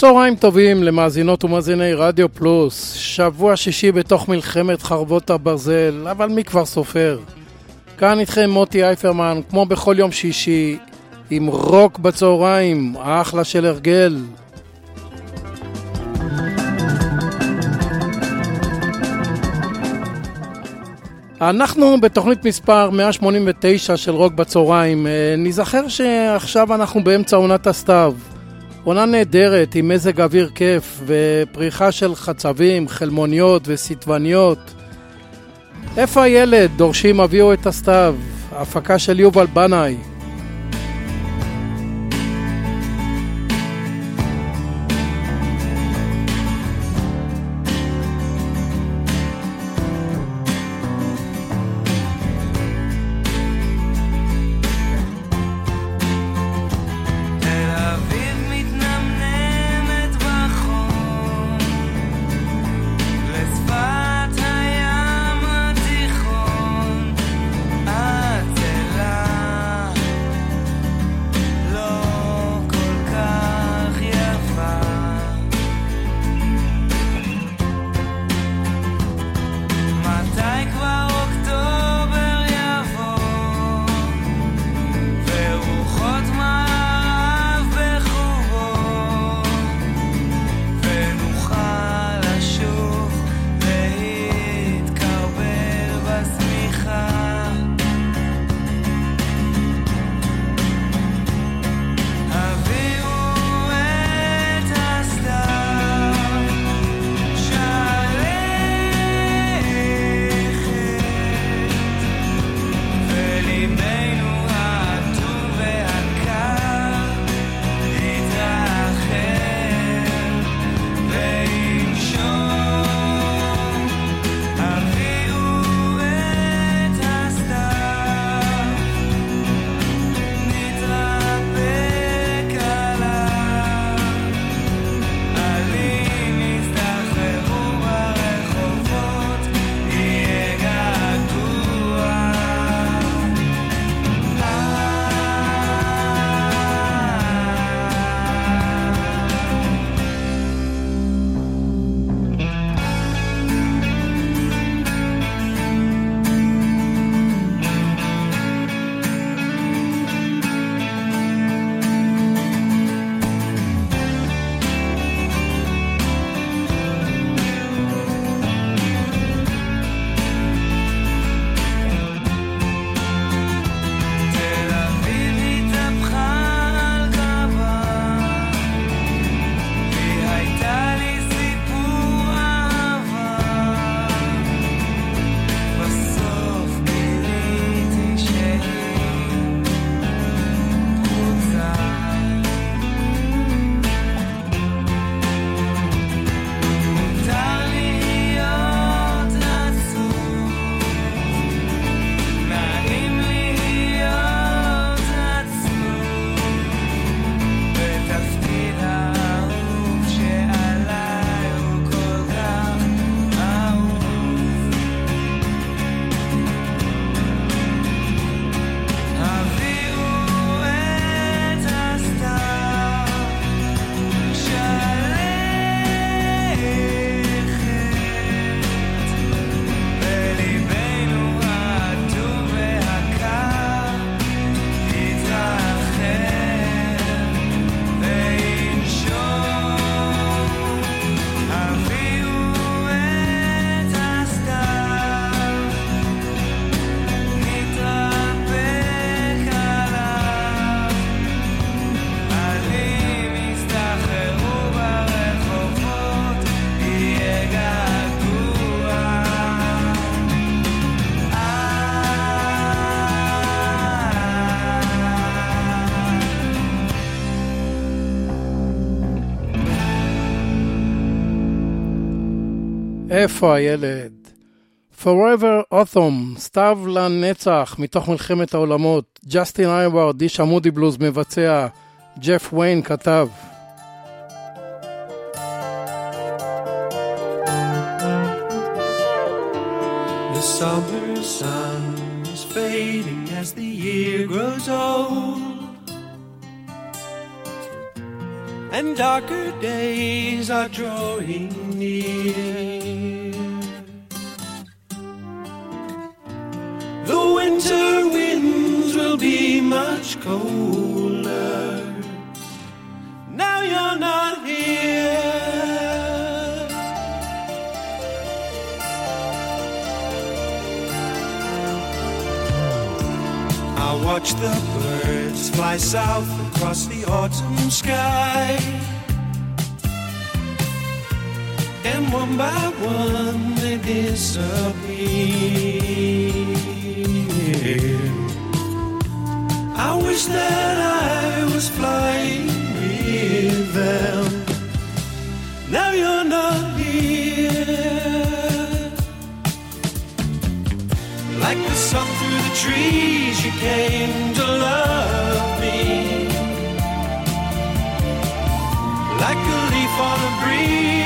צהריים טובים למאזינות ומאזיני רדיו פלוס, שבוע שישי בתוך מלחמת חרבות הברזל, אבל מי כבר סופר? כאן איתכם מוטי אייפרמן, כמו בכל יום שישי, עם רוק בצהריים, אחלה של הרגל. אנחנו בתוכנית מספר 189 של רוק בצהריים. אה, נזכר שעכשיו אנחנו באמצע עונת הסתיו. עונה נהדרת עם מזג אוויר כיף ופריחה של חצבים, חלמוניות וסיטבניות. איפה הילד? דורשים הביאו את הסתיו. הפקה של יובל בנאי. איפה הילד? Forever Autumn, סתיו לנצח, מתוך מלחמת העולמות. ג'סטין הייוורד, איש המודי בלוז מבצע. ג'ף ויין כתב. The summer sun is fading as the year grows old. And darker days are drawing near. The winter winds will be much colder. Now you're not here. I watch the birds fly south across the autumn sky. And one by one they disappear. I wish that I was flying with them. Now you're not here. Like the sun through the trees, you came to love Like a leaf on a breeze,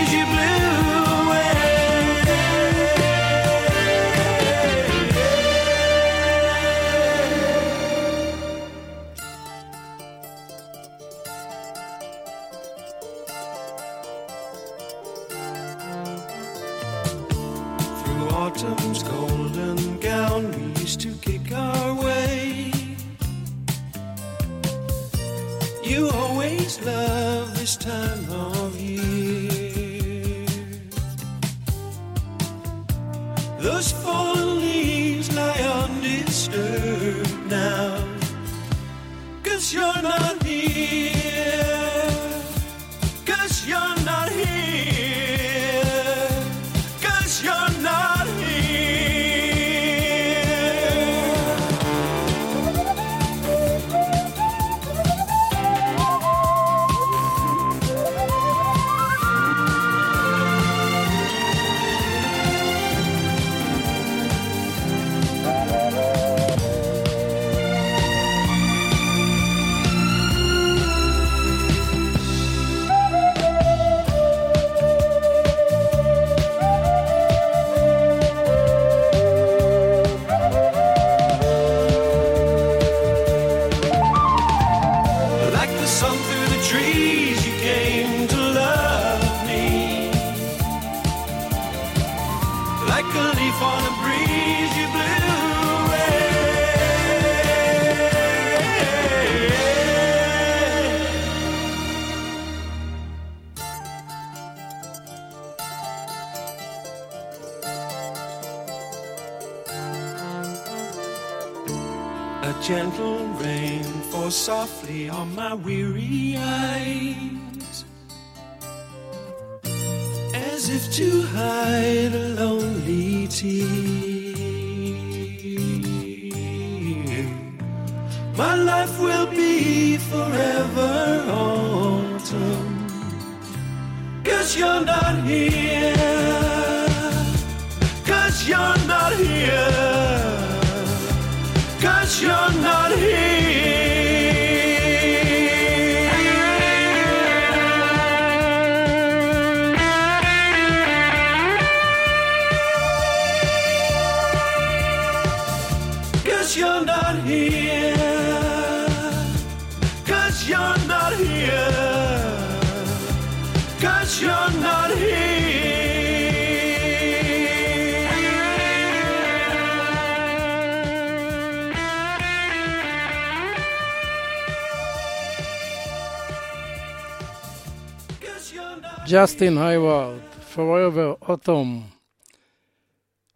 ג'סטין היוורד, Forever Autumn.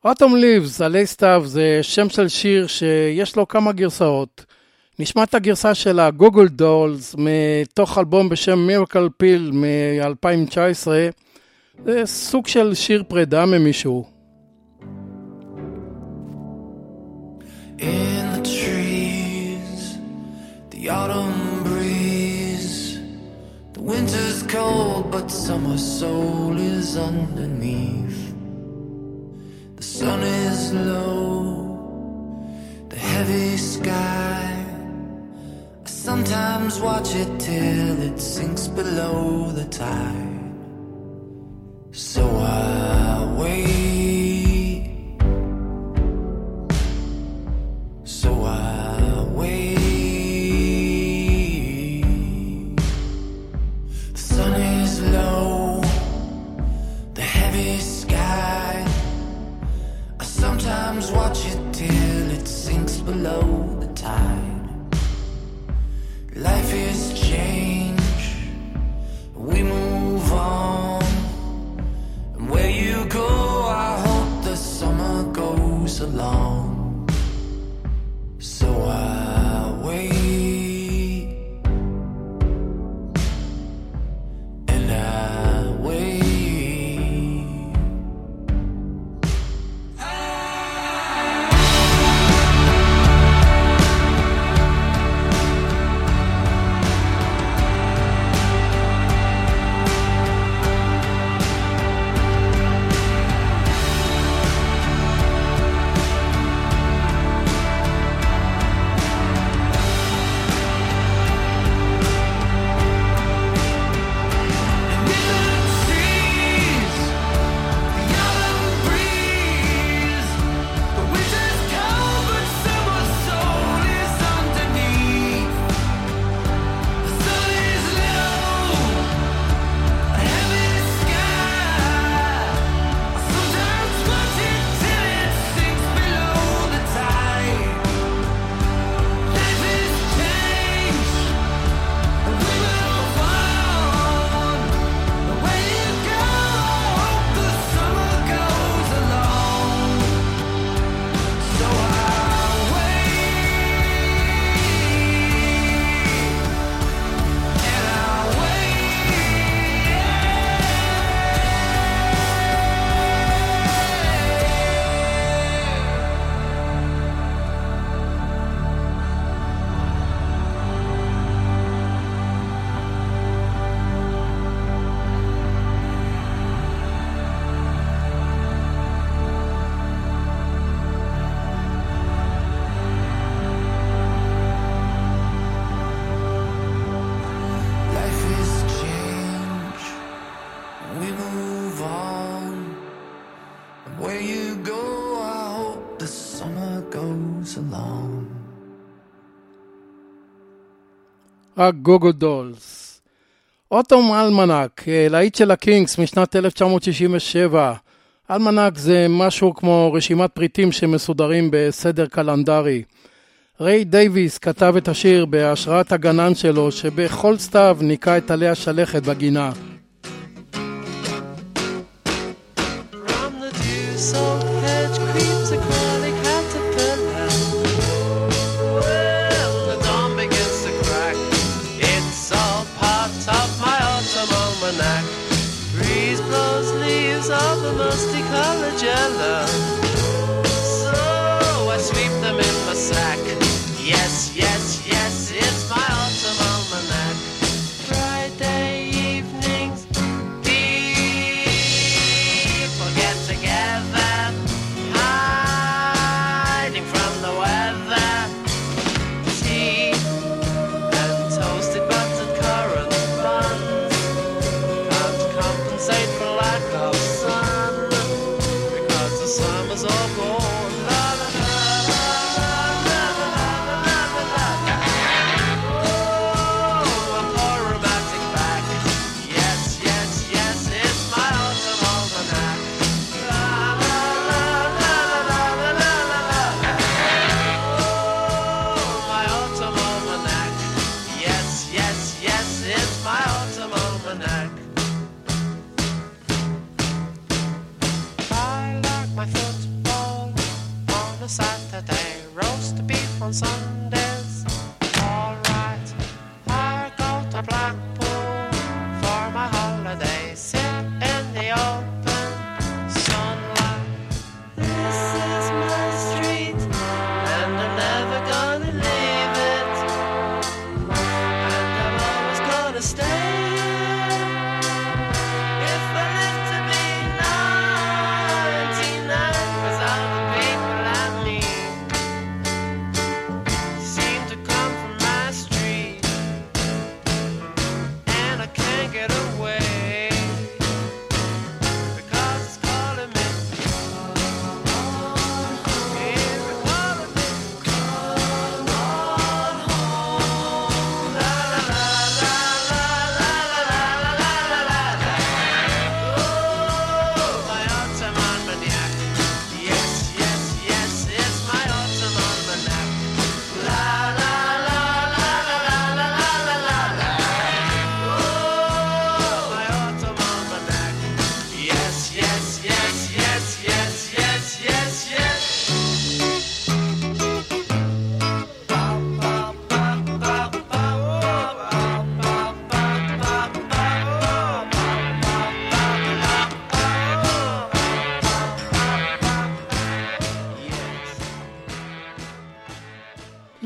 Autumn Leaves, עלי סתיו, זה שם של שיר שיש לו כמה גרסאות. נשמע את הגרסה של הגוגל דולס מתוך אלבום בשם מירקל פיל מ-2019. זה סוג של שיר פרידה ממישהו. In the trees, the autumn breeze. The winter's cold, but summer soul is underneath. The sun is low, the heavy sky. I sometimes watch it till it sinks below the tide. So I wait. Alone. הגוגו דולס. Autumn Almanac, אה, להיט של הקינגס משנת 1967. אלמנק זה משהו כמו רשימת פריטים שמסודרים בסדר קלנדרי. ריי דייוויס כתב את השיר בהשראת הגנן שלו, שבכל סתיו ניקה את עלי השלכת בגינה. From the dew-soaked.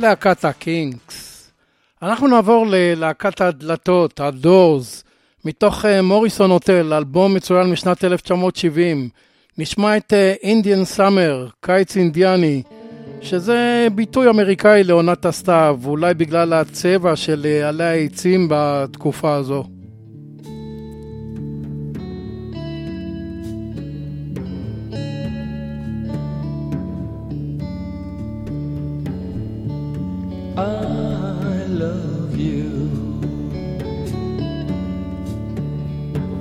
להקת הקינגס. אנחנו נעבור ללהקת הדלתות, הדורס, מתוך אה, מוריסון הוטל, אלבום מצוין משנת 1970. נשמע את אינדיאן סאמר, קיץ אינדיאני, שזה ביטוי אמריקאי לעונת הסתיו, אולי בגלל הצבע של אה, עלי העצים בתקופה הזו. I love you.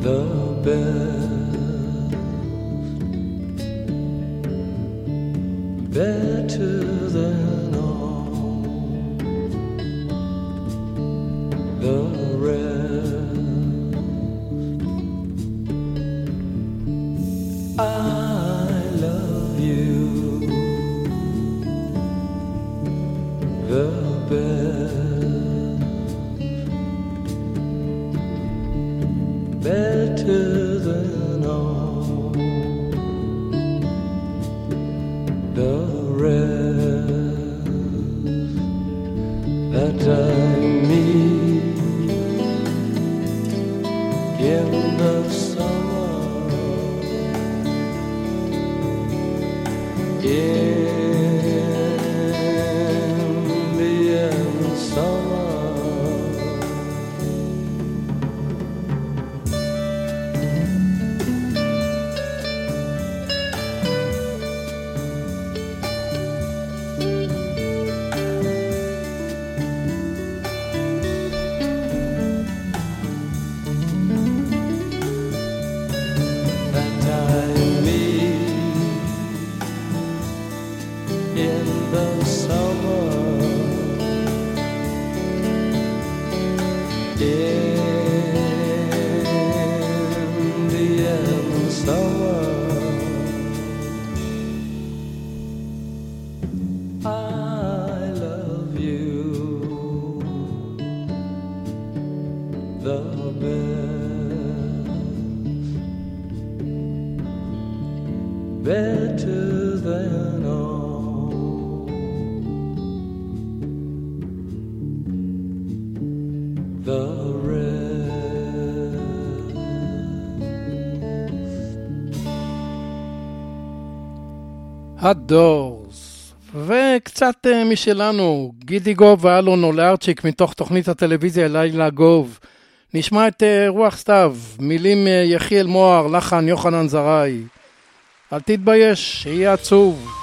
The best, better than all. The rest. הדורס. וקצת אה, משלנו, גידי גוב ואלון אולארצ'יק מתוך תוכנית הטלוויזיה לילה גוב. נשמע את אה, רוח סתיו, מילים אה, יחיאל מוהר, לחן יוחנן זרעי. אל תתבייש, שיהיה עצוב.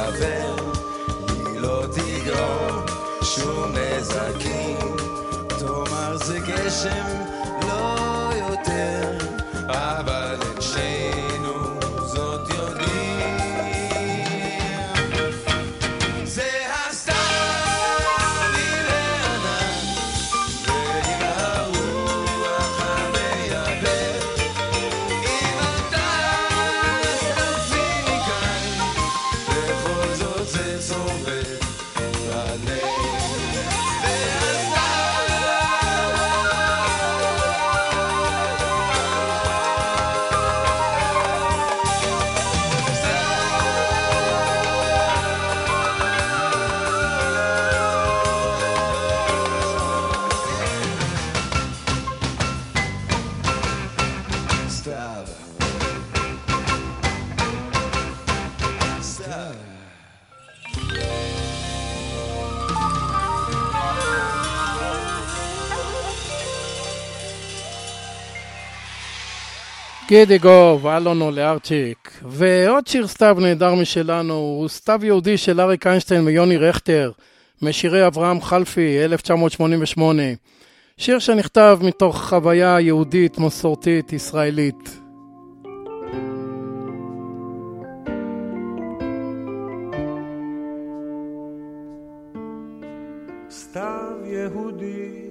חבר, היא לא תגרום שום נזקים. תאמר זה גשם, גידיגוב, אלונו לארצ'יק. ועוד שיר סתיו נהדר משלנו, הוא סתיו יהודי של אריק איינשטיין ויוני רכטר, משירי אברהם חלפי, 1988. שיר שנכתב מתוך חוויה יהודית, מסורתית, ישראלית. יהודי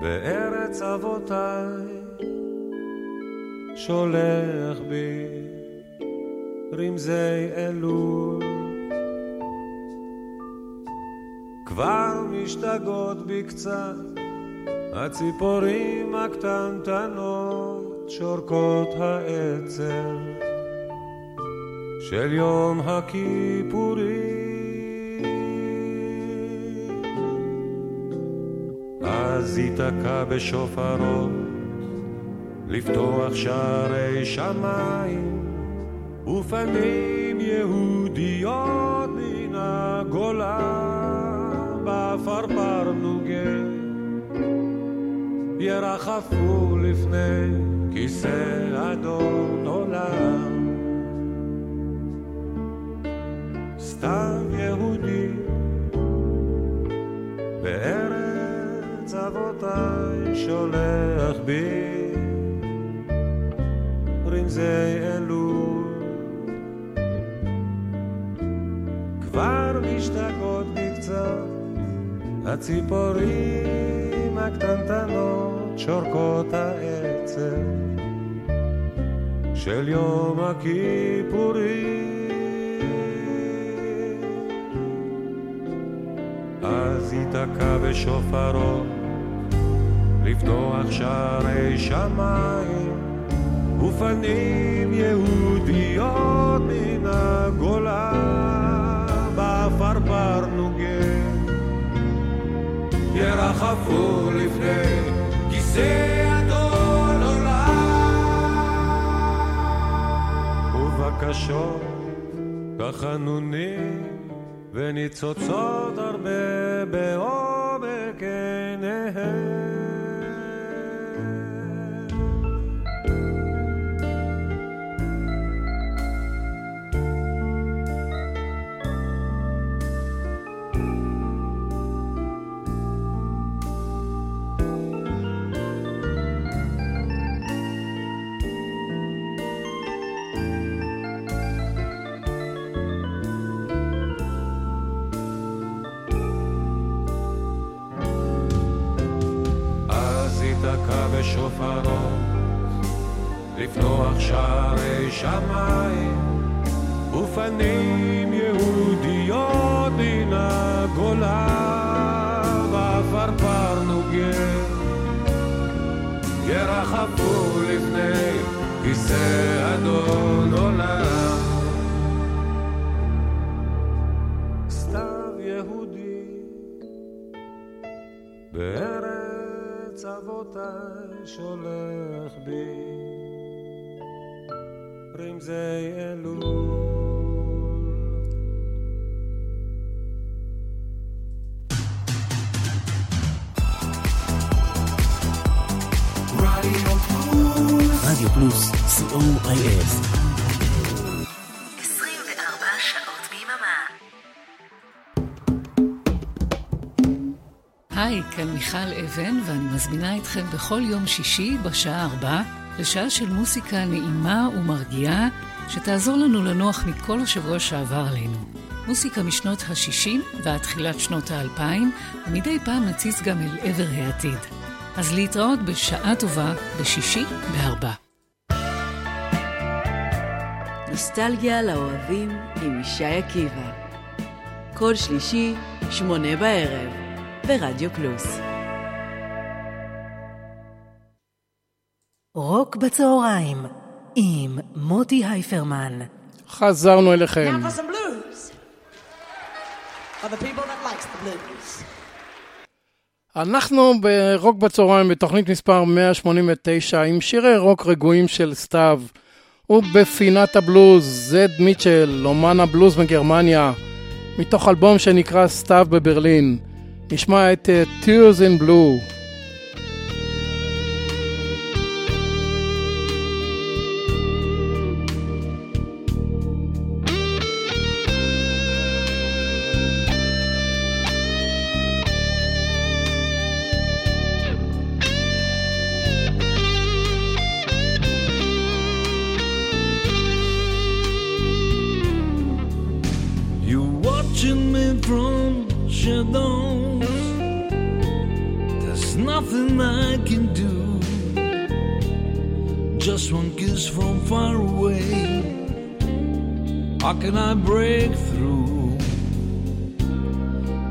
בארץ אבותיי שולח בי רמזי אלול. כבר משתגעות בי קצת הציפורים הקטנטנות שורקות העצב של יום הכיפורים. אז ייתקע בשופרו לפתוח שערי שמיים ופנים יהודיות מן הגולה בפרפר נוגה. ירחפו לפני כיסא אדון עולם. סתם יהודי בארץ אבותיי שולח בי רמזי אלול כבר משתגעות בי קצת הציפורים הקטנטנות שורקות העצב. של יום הכיפורים. אז ייתקע בשופרו לפתוח שערי שמיים ופנים יהודיות מן הגולה בפרפר נוגה ירחפו לפני כיסא אדון עולם יבשות, תחנונים וניצוצות הרבה בעומק עיניהם. בשופרו לפתוח שערי שמיים ופנים יהודיות מן הגולה ועפרפר נוגר גרח חפור לפני כיסא שולח בי רמזי אלול. רדיו פלוס, co.il. כאן מיכל אבן, ואני מזמינה אתכם בכל יום שישי בשעה 4 לשעה של מוסיקה נעימה ומרגיעה, שתעזור לנו לנוח מכל השבוע שעבר עלינו. מוסיקה משנות ה-60 ועד תחילת שנות ה-2000, ומדי פעם נציץ גם אל עבר העתיד. אז להתראות בשעה טובה בשישי בארבע. נוסטלגיה לאוהבים עם ישי עקיבא. כל שלישי, שמונה בערב, ברדיו פלוס. רוק בצהריים עם מוטי הייפרמן. חזרנו אליכם. אנחנו ברוק בצהריים בתוכנית מספר 189 עם שירי רוק רגועים של סתיו ובפינת הבלוז זד מיטשל, אומן הבלוז מגרמניה מתוך אלבום שנקרא סתיו בברלין נשמע את uh, Tears in Blue How can I break through?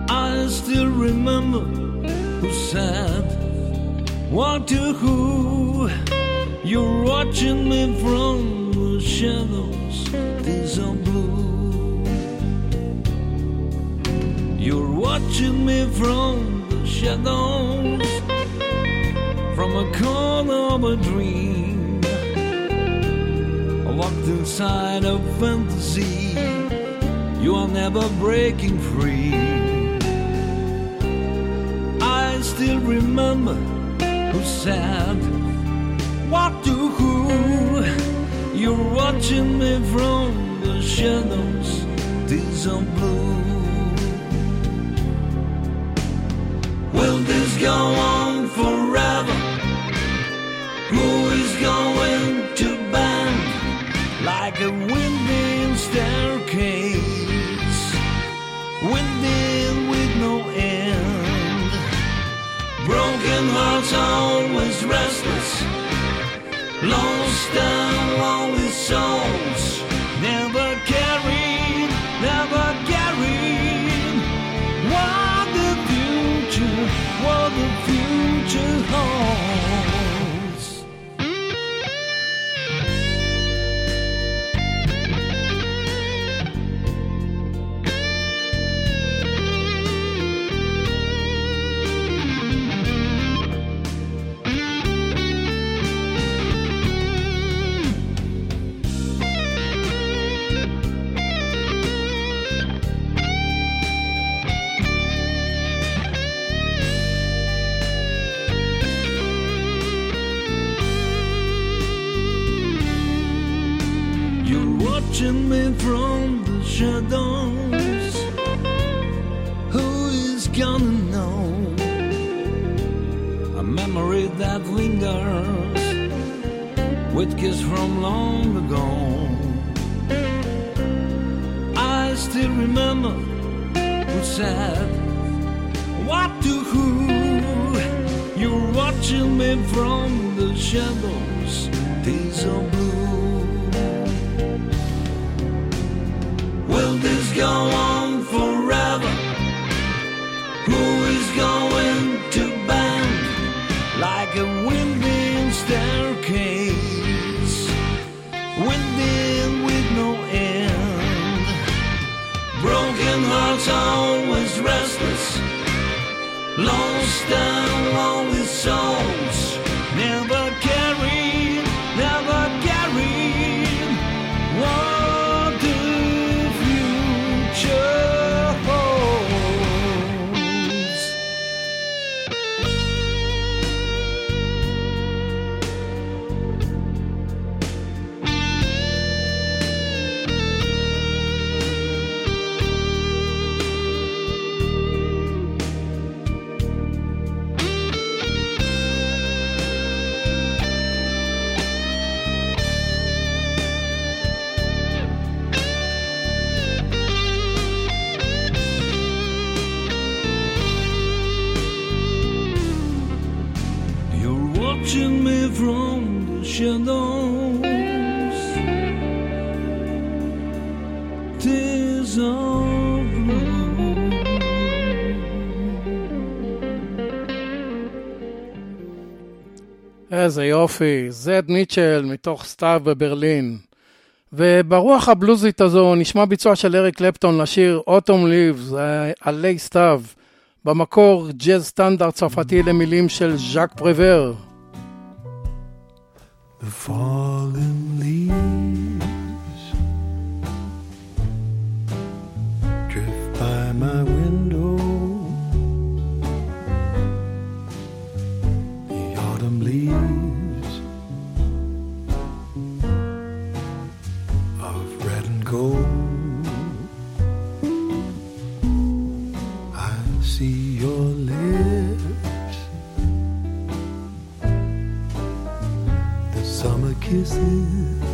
I still remember who said what to who. You're watching me from the shadows. These are blue. You're watching me from the shadows, from a corner of a dream. Locked inside a fantasy, you are never breaking free. I still remember who said, What to who? You're watching me from the shadows, these are blue. Will this go on staircase? Winding with no end. Broken hearts always restless. With kiss from long ago. I still remember who said, What to who? You're watching me from the shadows, days of blue. Will this go on Long יופי, זד מיטשל מתוך סתיו בברלין. וברוח הבלוזית הזו נשמע ביצוע של אריק קלפטון לשיר אוטום ליבס, עלי סתיו. במקור ג'אז סטנדרט צרפתי למילים של ז'אק פרוור. The fallen leaves my summer kisses,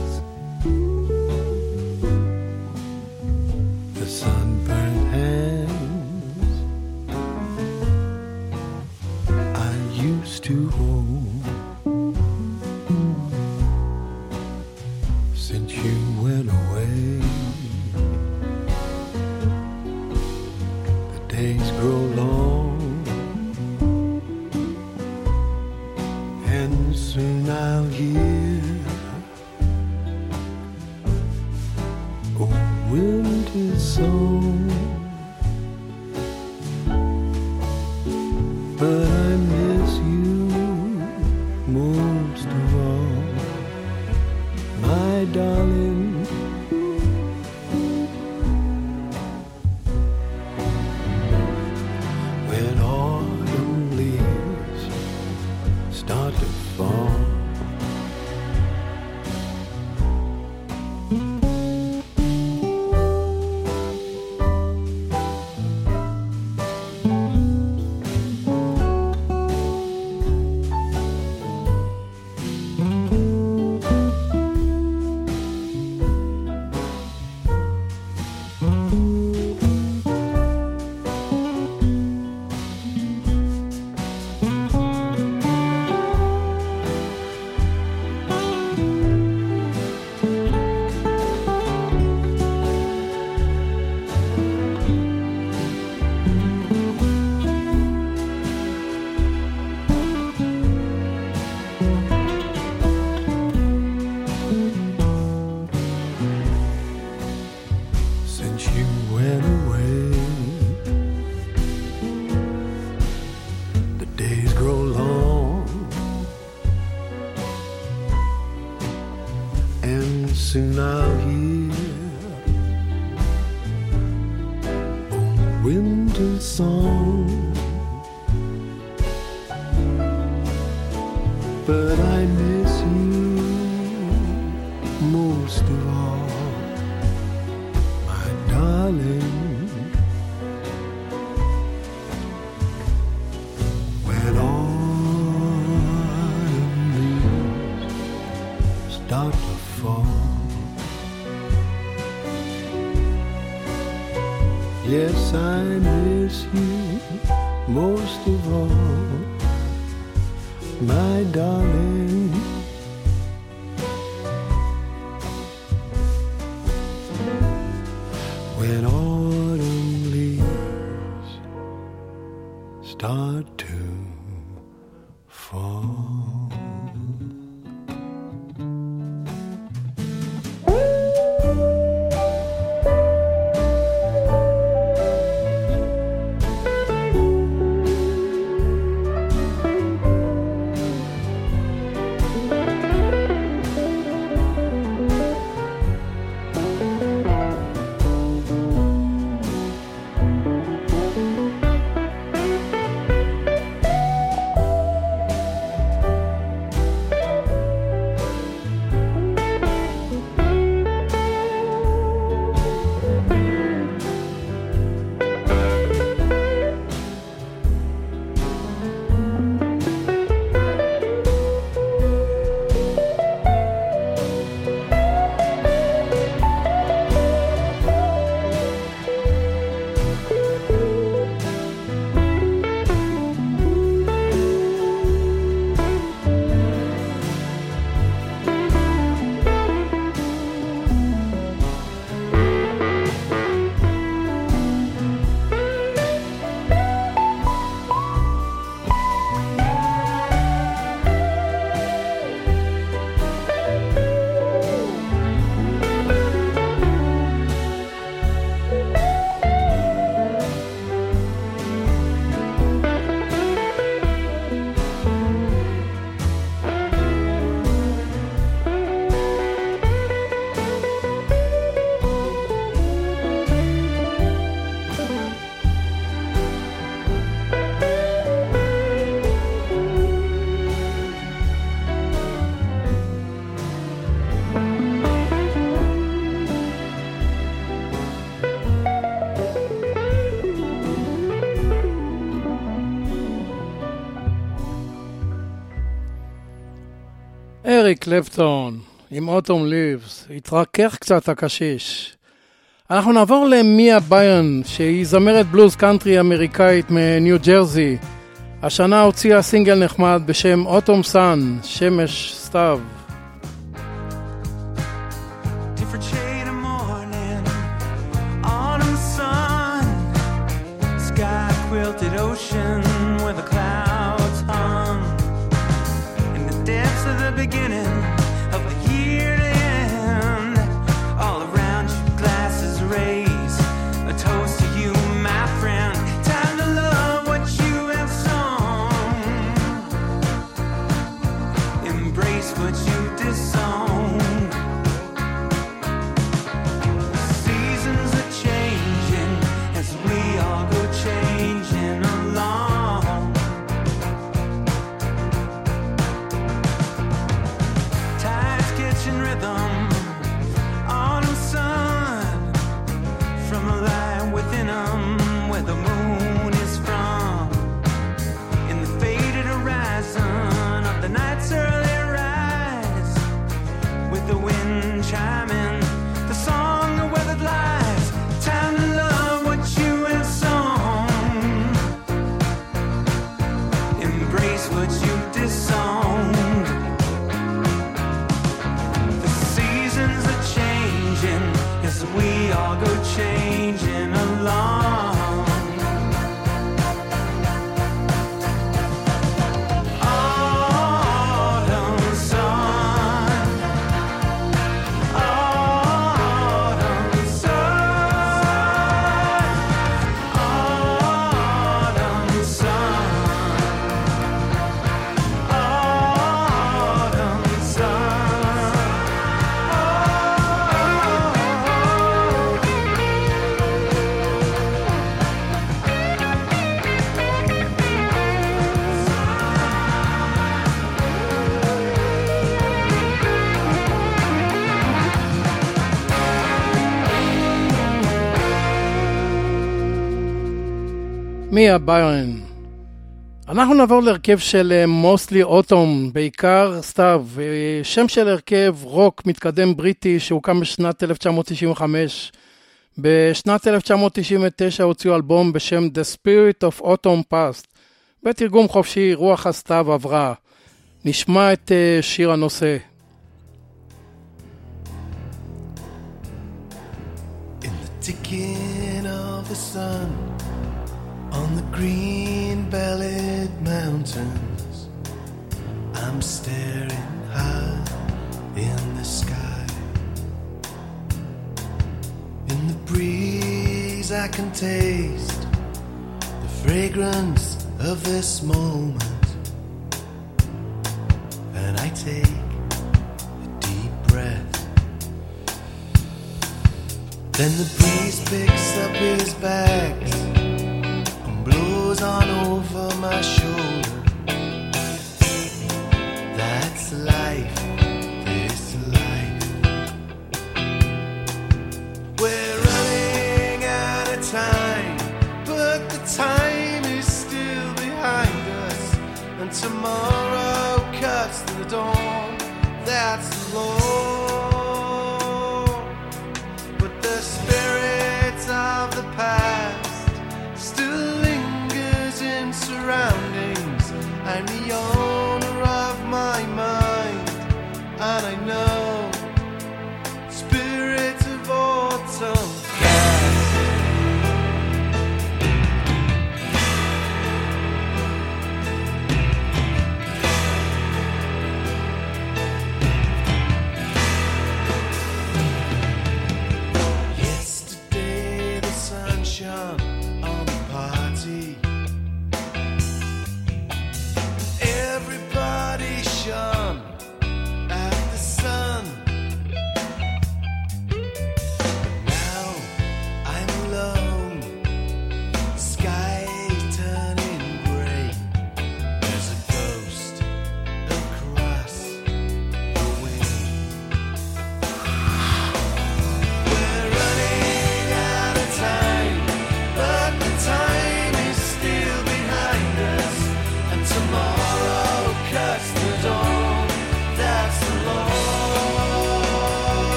אריק קלפטון עם Autumn Leaves, התרכך קצת הקשיש. אנחנו נעבור למיה ביירן, שהיא זמרת בלוז קאנטרי אמריקאית מניו ג'רזי. השנה הוציאה סינגל נחמד בשם Autumn Sun, שמש סתיו. מיה ביירן. אנחנו נעבור להרכב של מוסלי אוטום, בעיקר סתיו, אה, שם של הרכב רוק מתקדם בריטי שהוקם בשנת 1995. בשנת 1999 הוציאו אלבום בשם The Spirit of Autumn Past, בתרגום חופשי רוח הסתיו עברה. נשמע את אה, שיר הנושא. ticking of the sun the green bellied mountains. I'm staring high in the sky. In the breeze, I can taste the fragrance of this moment. And I take a deep breath. Then the breeze picks up his bags blows on over my shoulder. That's life, this life. We're running out of time, but the time is still behind us. And tomorrow cuts the dawn. That's the law. But the spirit of the past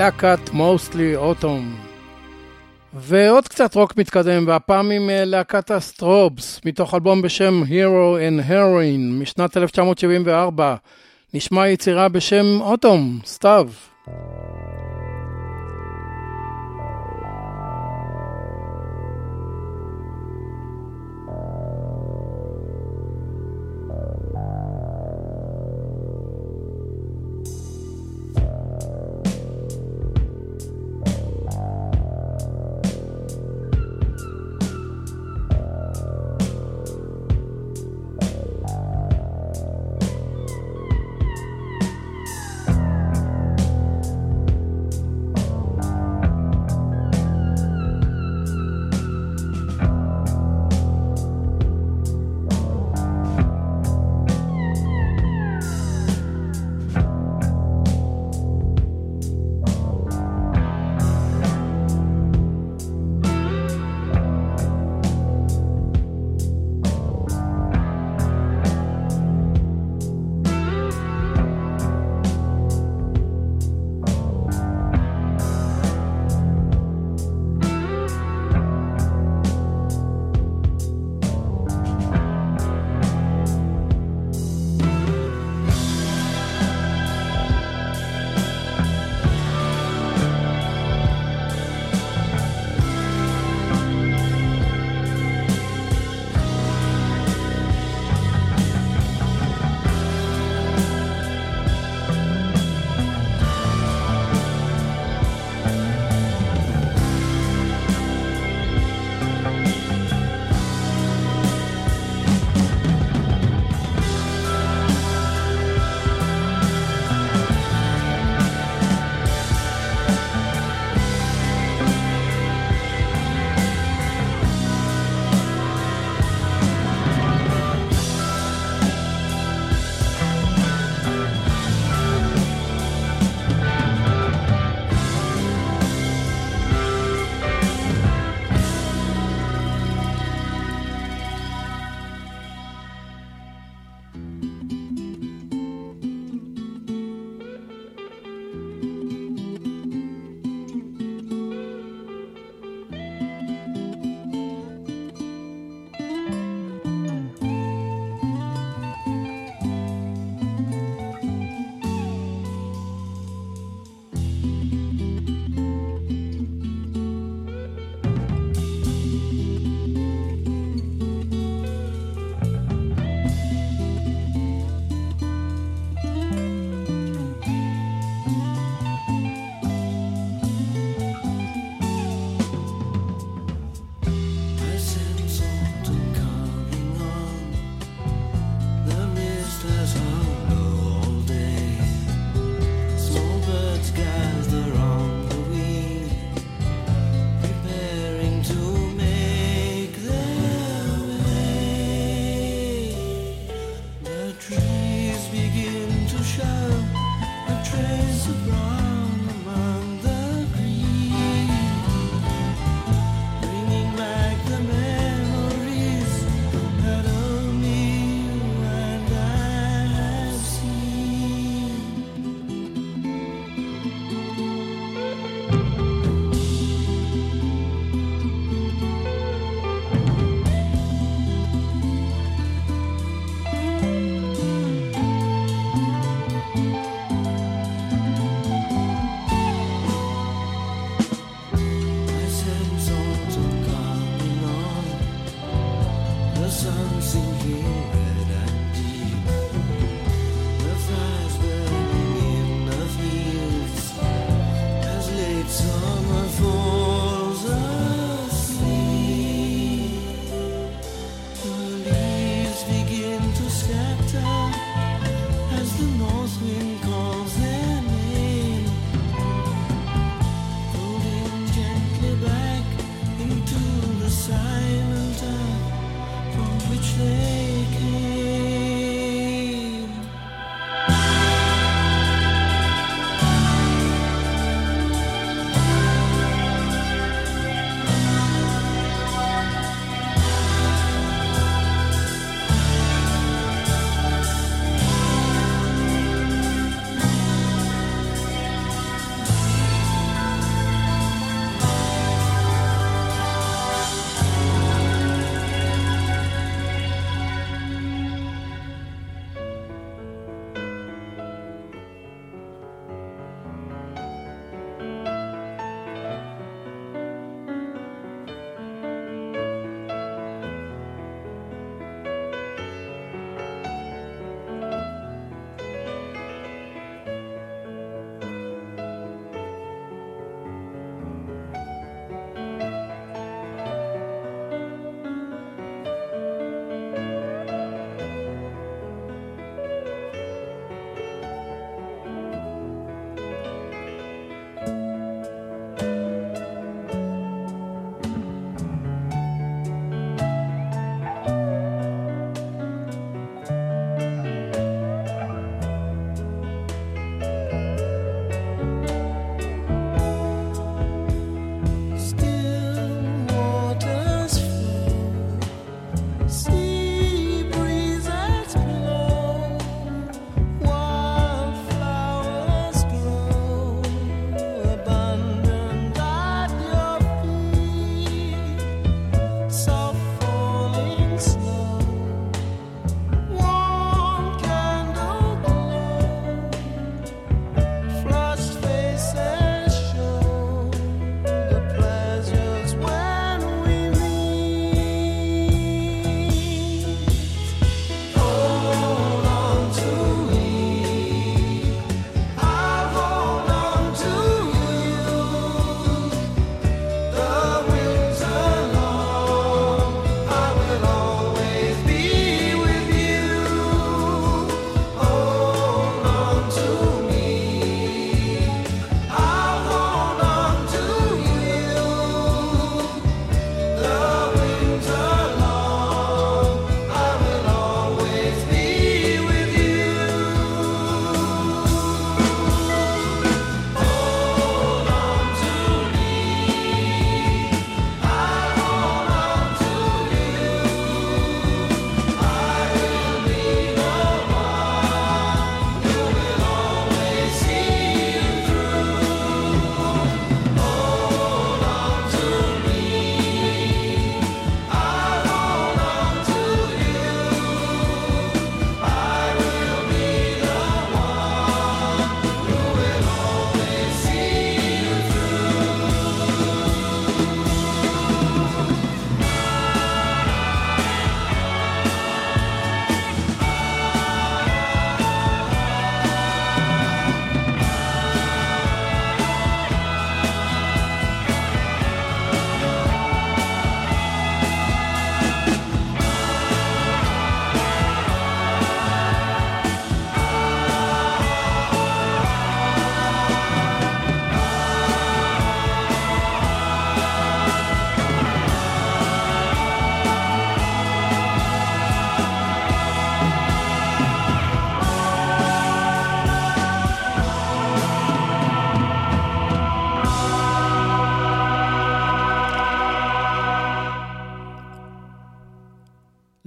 להקת מוסטלי אוטום. ועוד קצת רוק מתקדם, והפעם עם אה, להקת הסטרובס, מתוך אלבום בשם Hero and Heroin משנת 1974. נשמע יצירה בשם אוטום, סתיו.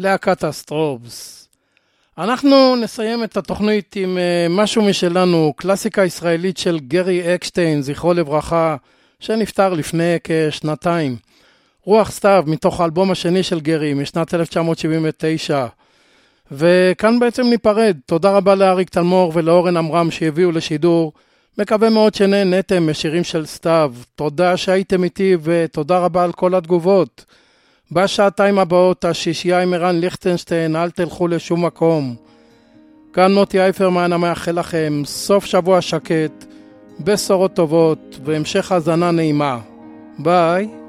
להקת הסטרובס. אנחנו נסיים את התוכנית עם אה, משהו משלנו, קלאסיקה ישראלית של גרי אקשטיין, זכרו לברכה, שנפטר לפני כשנתיים. רוח סתיו, מתוך האלבום השני של גרי, משנת 1979. וכאן בעצם ניפרד. תודה רבה לאריק תלמור ולאורן עמרם שהביאו לשידור. מקווה מאוד שנהנתם משירים של סתיו. תודה שהייתם איתי ותודה רבה על כל התגובות. בשעתיים הבאות השישייה עם ערן ליכטנשטיין, אל תלכו לשום מקום. כאן מוטי אייפרמן המאחל לכם סוף שבוע שקט, בשורות טובות והמשך האזנה נעימה. ביי.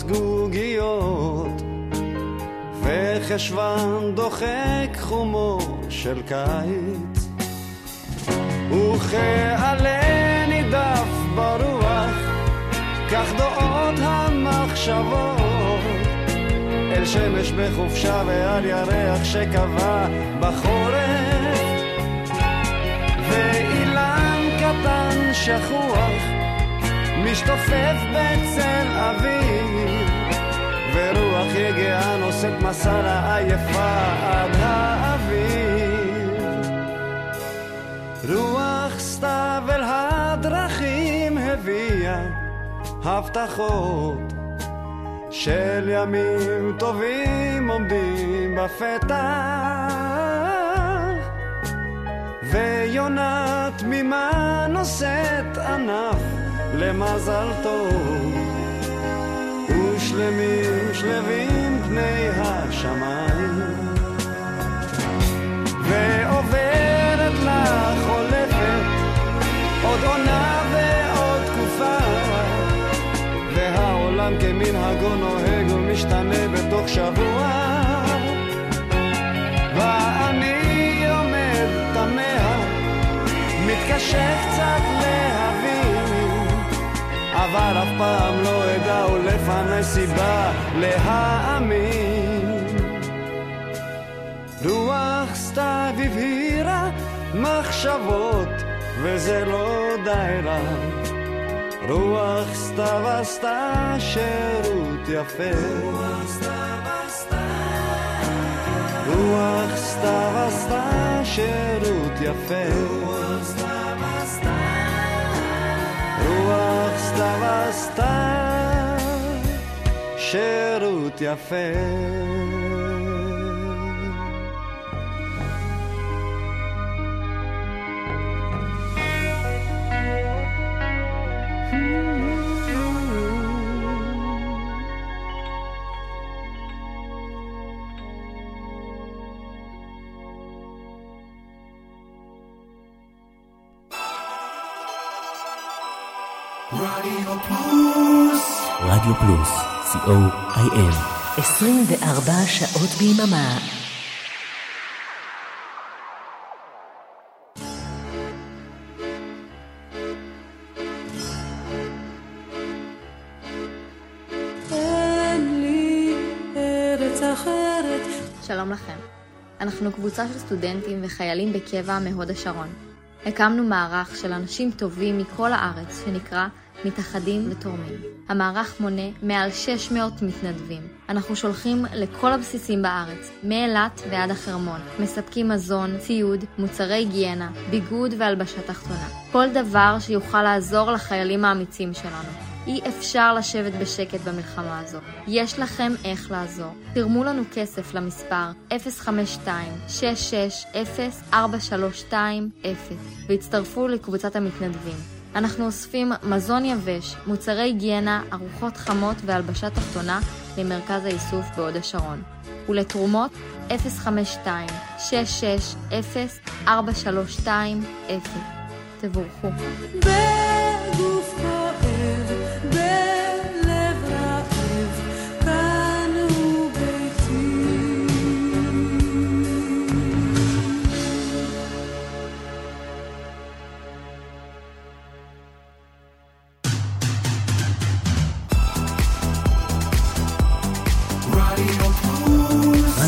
לזגוגיות וחשוון דוחק חומו של קיץ. וכעלה נידף ברוח, כך דעות המחשבות. אל שמש בחופשה ועל ירח שקבע בחורף. ואילן קטן שכוח משתופף בצל אביב ורוח יגעה נושאת מסע לעייפה עד האביב רוח סתיו אל הדרכים הביאה הבטחות של ימים טובים עומדים בפתח ויונה תמימה נושאת ענף למזל טוב. ושלמים שלווים פני השמיים. ועוברת לה חולפת עוד עונה ועוד תקופה. והעולם כמנהגו נוהג ומשתנה בתוך שבוע. ואני עומד תמה מתקשה קצת אבל אף פעם לא אדע ולפני סיבה להאמין. רוח סתיו הבהירה מחשבות וזה לא די רע. רוח סתיו עשתה שירות יפה. רוח סתיו עשתה שירות יפה. רוח סתיו עשתה שירות יפה רדיו פלוס רדיו פלוס, co.il. 24 שעות ביממה. שלום לכם. אנחנו קבוצה של סטודנטים וחיילים בקבע מהוד השרון. הקמנו מערך של אנשים טובים מכל הארץ שנקרא מתאחדים ותורמים. המערך מונה מעל 600 מתנדבים. אנחנו שולחים לכל הבסיסים בארץ, מאילת ועד החרמון. מספקים מזון, ציוד, מוצרי היגיינה, ביגוד והלבשה תחתונה. כל דבר שיוכל לעזור לחיילים האמיצים שלנו. אי אפשר לשבת בשקט במלחמה הזו. יש לכם איך לעזור. תרמו לנו כסף למספר 052-660-4320 והצטרפו לקבוצת המתנדבים. אנחנו אוספים מזון יבש, מוצרי היגיינה, ארוחות חמות והלבשה תחתונה למרכז האיסוף בהוד השרון. ולתרומות 052-660-4320. תבורכו.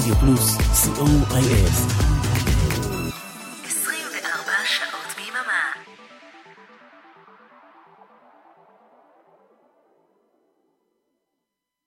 רדיו פלוס, co.il